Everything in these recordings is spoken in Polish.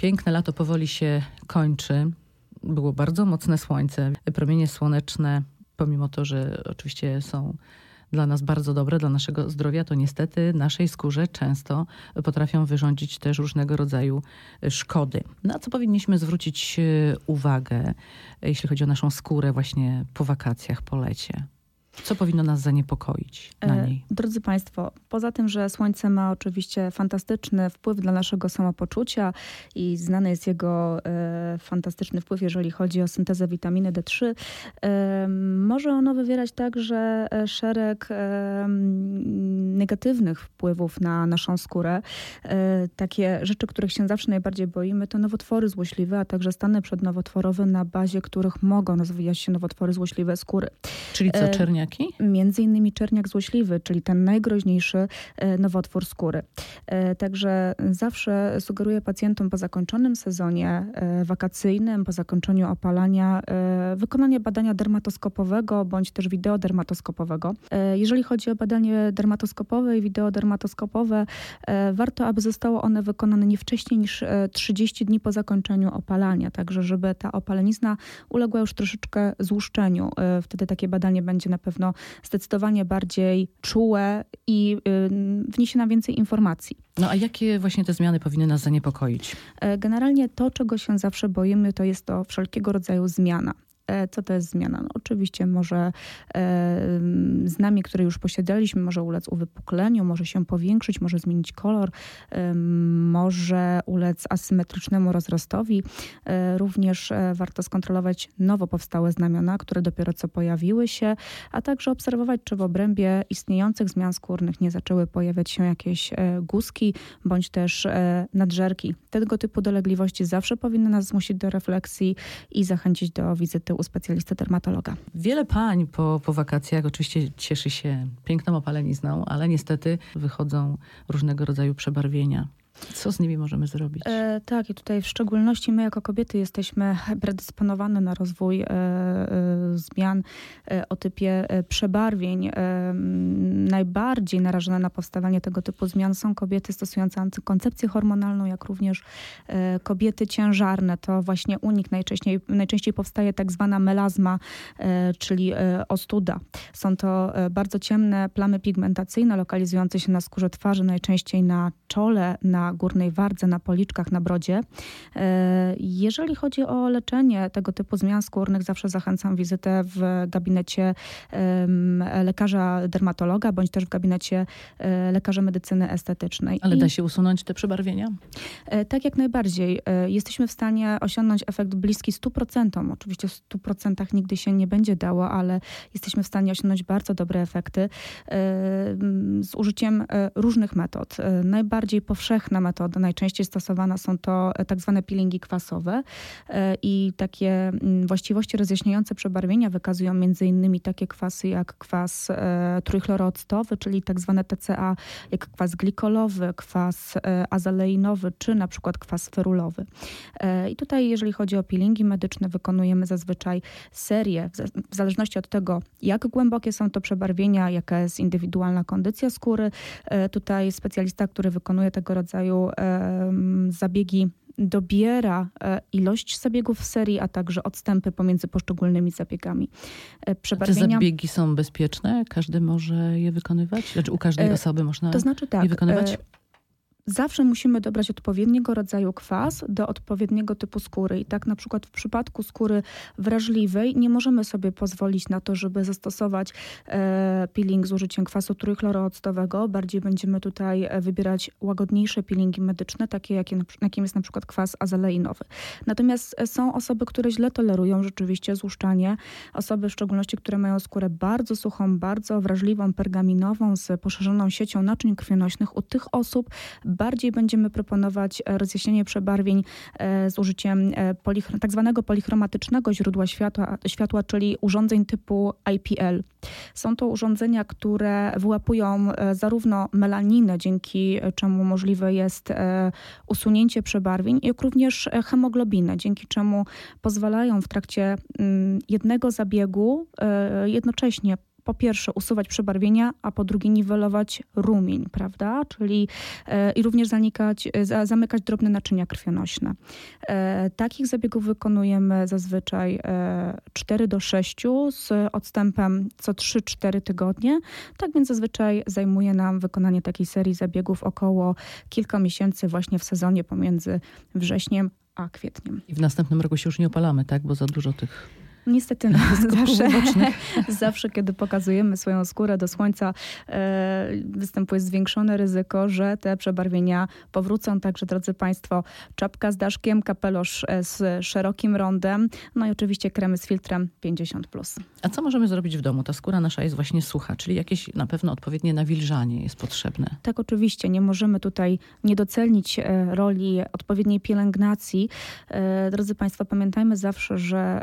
Piękne lato powoli się kończy. Było bardzo mocne słońce. Promienie słoneczne, pomimo to, że oczywiście są dla nas bardzo dobre, dla naszego zdrowia, to niestety naszej skórze często potrafią wyrządzić też różnego rodzaju szkody. Na co powinniśmy zwrócić e, uwagę, jeśli chodzi o naszą skórę właśnie po wakacjach, po lecie? Co powinno nas zaniepokoić na E, niej? Drodzy Państwo, poza tym, że słońce ma oczywiście fantastyczny wpływ dla naszego samopoczucia i znany jest jego e, fantastyczny wpływ, jeżeli chodzi o syntezę witaminy D3, e, może ono wywierać także e, szereg e, negatywnych wpływów na naszą skórę. E, takie rzeczy, których się zawsze najbardziej boimy, to nowotwory złośliwe, a także stany przednowotworowe, na bazie których mogą rozwijać się nowotwory złośliwe skóry. Czyli co, e, czerniaki? Między innymi czerniak złośliwy, czyli ten najgroźniejszy e, nowotwór skóry. E, Także zawsze sugeruję pacjentom po zakończonym sezonie e, wakacyjnym, po zakończeniu opalania, wykonanie badania dermatoskopowego bądź też wideodermatoskopowego. Jeżeli chodzi o badanie dermatoskopowe i wideodermatoskopowe, warto, aby zostało one wykonane nie wcześniej niż e, 30 dni po zakończeniu opalania, także żeby ta opalenizna uległa już troszeczkę złuszczeniu. Wtedy takie badanie będzie na pewno zdecydowanie bardziej czułe i y, wniesie nam więcej informacji. No a jakie właśnie te zmiany powinny nas zaniepokoić? E, Generalnie to, czego się zawsze boimy, to jest to wszelkiego rodzaju zmiana. E, Co to jest zmiana? No, oczywiście może e, znamie, które już posiadaliśmy, może ulec uwypukleniu, może się powiększyć, może zmienić kolor, em, może ulec asymetrycznemu rozrostowi. E, Również e, warto skontrolować nowo powstałe znamiona, które dopiero co pojawiły się, a także obserwować, czy w obrębie istniejących zmian skórnych nie zaczęły pojawiać się jakieś e, guzki bądź też e, nadżerki. Tego typu dolegliwości zawsze powinny nas zmusić do refleksji i zachęcić do wizyty u specjalisty dermatologa. Wiele pań po, po wakacjach oczywiście cieszy się piękną opalenizną, ale niestety wychodzą różnego rodzaju przebarwienia. Co z nimi możemy zrobić? E, tak, i tutaj w szczególności my jako kobiety jesteśmy predysponowane na rozwój e, e, zmian e, o typie e, przebarwień. E, najbardziej narażone na powstawanie tego typu zmian są kobiety stosujące antykoncepcję hormonalną, jak również kobiety ciężarne. To właśnie u nich najczęściej, najczęściej powstaje tak zwana melazma, czyli ostuda. Są to bardzo ciemne plamy pigmentacyjne lokalizujące się na skórze twarzy, najczęściej na czole, na górnej wardze, na policzkach, na brodzie. E, Jeżeli chodzi o leczenie tego typu zmian skórnych, zawsze zachęcam wizytę w gabinecie lekarza dermatologa bądź też w gabinecie e, lekarza medycyny estetycznej. Ale I- da się usunąć te przebarwienia? E, Tak jak najbardziej. Jesteśmy w stanie osiągnąć efekt bliski 100%. Oczywiście w 100% nigdy się nie będzie dało, ale jesteśmy w stanie osiągnąć bardzo dobre efekty z użyciem różnych metod. Najbardziej powszechna metoda, najczęściej stosowana są to e, tak zwane peelingi kwasowe e, i takie mm, właściwości rozjaśniające przebarwienia wykazują innymi takie kwasy jak kwas e, trójchlorooctowy, czyli tak zwane TCA, jak kwas glikolowy, kwas azaleinowy, czy na przykład kwas ferulowy. I tutaj, jeżeli chodzi o peelingi medyczne, wykonujemy zazwyczaj serię, w za- w zależności od tego, jak głębokie są to przebarwienia, jaka jest indywidualna kondycja skóry. Tutaj specjalista, który wykonuje tego rodzaju em, zabiegi, dobiera e, ilość zabiegów w serii, a także odstępy pomiędzy poszczególnymi zabiegami. E, Te Przebarwienia, zabiegi są bezpieczne? Każdy może je wykonywać? Znaczy u każdej E, osoby można to znaczy tak, je wykonywać? Zawsze musimy dobrać odpowiedniego rodzaju kwas do odpowiedniego typu skóry. I tak na przykład w przypadku skóry wrażliwej nie możemy sobie pozwolić na to, żeby zastosować e, peeling z użyciem kwasu trójchlorooctowego. Bardziej będziemy tutaj e, wybierać łagodniejsze peelingi medyczne, takie jakie, jakim jest na przykład kwas azaleinowy. Natomiast e, są osoby, które źle tolerują rzeczywiście złuszczanie. Osoby w szczególności, które mają skórę bardzo suchą, bardzo wrażliwą, pergaminową, z poszerzoną siecią naczyń krwionośnych. U tych osób bardziej będziemy proponować e, rozjaśnienie przebarwień e, z użyciem e, tak zwanego polichromatycznego źródła światła, światła, czyli urządzeń typu IPL. Są to urządzenia, które wyłapują zarówno melaninę, dzięki czemu możliwe jest usunięcie przebarwień, jak również hemoglobinę, dzięki czemu pozwalają w trakcie mm, jednego zabiegu jednocześnie po pierwsze usuwać przebarwienia, a po drugie niwelować rumień, prawda? Czyli e, i również zanikać, za, zamykać drobne naczynia krwionośne. E, takich zabiegów wykonujemy zazwyczaj e, 4 do 6 z odstępem co 3-4 tygodnie. Tak więc zazwyczaj zajmuje nam wykonanie takiej serii zabiegów około kilka miesięcy właśnie w sezonie pomiędzy wrześniem a kwietniem. I w następnym roku się już nie opalamy, tak? Bo za dużo tych Niestety, no, zawsze, zawsze, kiedy pokazujemy swoją skórę do słońca, e, występuje zwiększone ryzyko, że te przebarwienia powrócą. Także, drodzy Państwo, czapka z daszkiem, kapelusz e, z szerokim rondem, no i oczywiście kremy z filtrem 50+. Plus. A co możemy zrobić w domu? Ta skóra nasza jest właśnie sucha, czyli jakieś na pewno odpowiednie nawilżanie jest potrzebne. Tak, oczywiście. Nie możemy tutaj nie docenić e, roli odpowiedniej pielęgnacji. Drodzy Państwo, pamiętajmy zawsze, że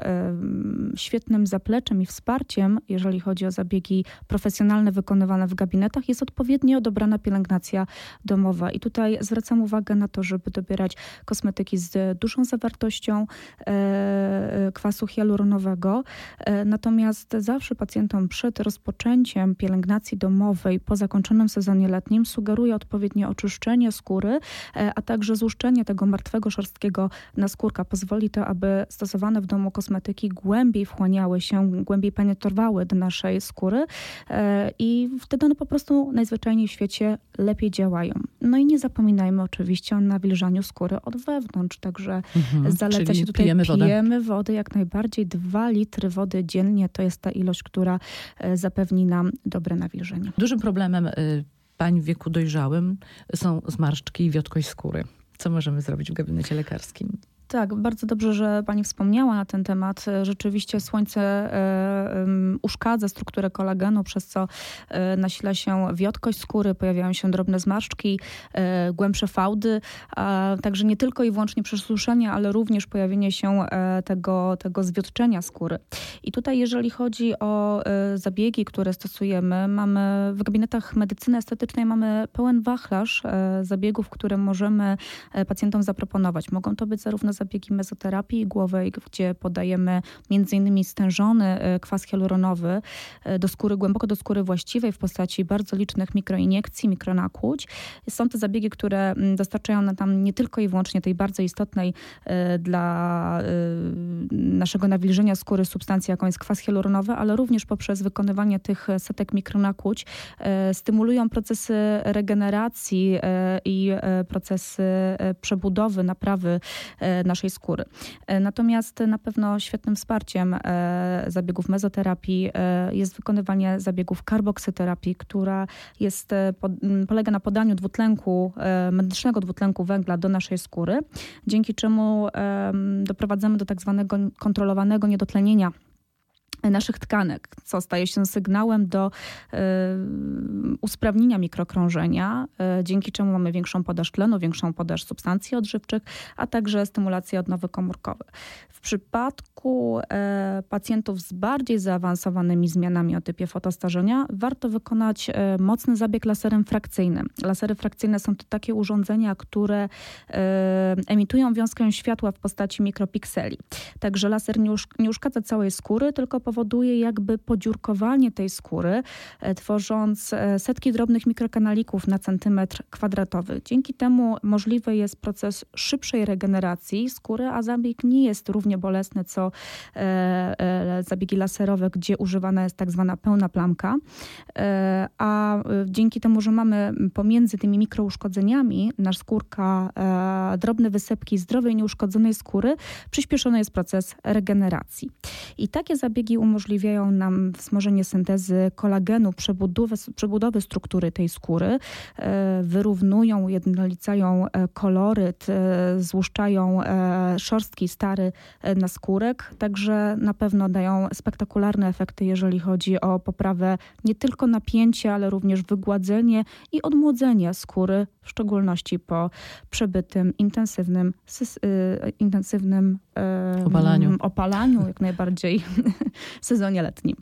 świetnym zapleczem i wsparciem, jeżeli chodzi o zabiegi profesjonalne wykonywane w gabinetach, jest odpowiednio dobrana pielęgnacja domowa. I tutaj zwracam uwagę na to, żeby dobierać kosmetyki z dużą zawartością e, kwasu hialuronowego. E, natomiast zawsze pacjentom przed rozpoczęciem pielęgnacji domowej po zakończonym sezonie letnim sugeruję odpowiednie oczyszczenie skóry, e, a także złuszczenie tego martwego szorstkiego naskórka. Pozwoli to, aby stosowane w domu kosmetyki głębiej wchłaniały się, głębiej penetrowały do naszej skóry e, i wtedy one po prostu najzwyczajniej w świecie lepiej działają. No i nie zapominajmy oczywiście o nawilżaniu skóry od wewnątrz, także mhm, zaleca się tutaj pijemy, pijemy wodę. wody jak najbardziej. Dwa litry wody dziennie to jest ta ilość, która e, zapewni nam dobre nawilżenie. Dużym problemem y, pań w wieku dojrzałym są zmarszczki i wiotkość skóry. Co możemy zrobić w gabinecie lekarskim? Tak, bardzo dobrze, że Pani wspomniała na ten temat. Rzeczywiście słońce e, uszkadza strukturę kolagenu, przez co e, nasila się wiotkość skóry, pojawiają się drobne zmarszczki, e, głębsze fałdy, także nie tylko i wyłącznie przesuszenie, ale również pojawienie się tego, tego zwiotczenia skóry. I tutaj, jeżeli chodzi o zabiegi, które stosujemy, mamy w gabinetach medycyny estetycznej mamy pełen wachlarz zabiegów, które możemy pacjentom zaproponować. Mogą to być zarówno zabiegi mezoterapii głowej, gdzie podajemy m.in. stężony e, kwas hialuronowy e, do skóry, głęboko do skóry właściwej w postaci bardzo licznych mikroiniekcji, mikronakłuć. Są to zabiegi, które mm, dostarczają nam nie tylko i wyłącznie tej bardzo istotnej e, dla naszego nawilżenia skóry substancji, jaką jest kwas hialuronowy, ale również poprzez wykonywanie tych setek mikronakłuć stymulują procesy regeneracji i procesy przebudowy, naprawy naszej skóry. E, natomiast na pewno świetnym wsparciem e, zabiegów mezoterapii e, jest wykonywanie zabiegów karboksyterapii, która jest, polega na podaniu dwutlenku, medycznego dwutlenku węgla do naszej skóry, dzięki czemu doprowadzamy do tak zwanego kontrolowanego niedotlenienia naszych tkanek, co staje się sygnałem do y, usprawnienia mikrokrążenia, y, dzięki czemu mamy większą podaż tlenu, większą podaż substancji odżywczych, a także stymulację odnowy komórkowej. W przypadku y, pacjentów z bardziej zaawansowanymi zmianami o typie fotostarzenia warto wykonać mocny zabieg laserem frakcyjnym. Lasery frakcyjne są to takie urządzenia, które emitują wiązkę światła w postaci mikropikseli. Także laser nie, nie uszkadza całej skóry, tylko powoduje jakby podziurkowanie tej skóry, e, tworząc e, setki drobnych mikrokanalików na centymetr kwadratowy. Dzięki temu możliwy jest proces szybszej regeneracji skóry, a zabieg nie jest równie bolesny co e, zabiegi laserowe, gdzie używana jest tak zwana pełna plamka. A dzięki temu, że mamy pomiędzy tymi mikrouszkodzeniami na skórka drobne wysepki zdrowej, nieuszkodzonej skóry, przyspieszony jest proces regeneracji. I takie zabiegi umożliwiają nam wzmożenie syntezy kolagenu, przebudowy, przebudowy struktury tej skóry, e, wyrównują, ujednolicają e, koloryt, e, złuszczają szorstki stary naskórek, także na pewno dają spektakularne efekty, jeżeli chodzi o poprawę nie tylko napięcia, ale również wygładzenie i odmłodzenie skóry, w szczególności po przebytym intensywnym, intensywnym opalaniu. opalaniu, jak najbardziej sezonie letnim.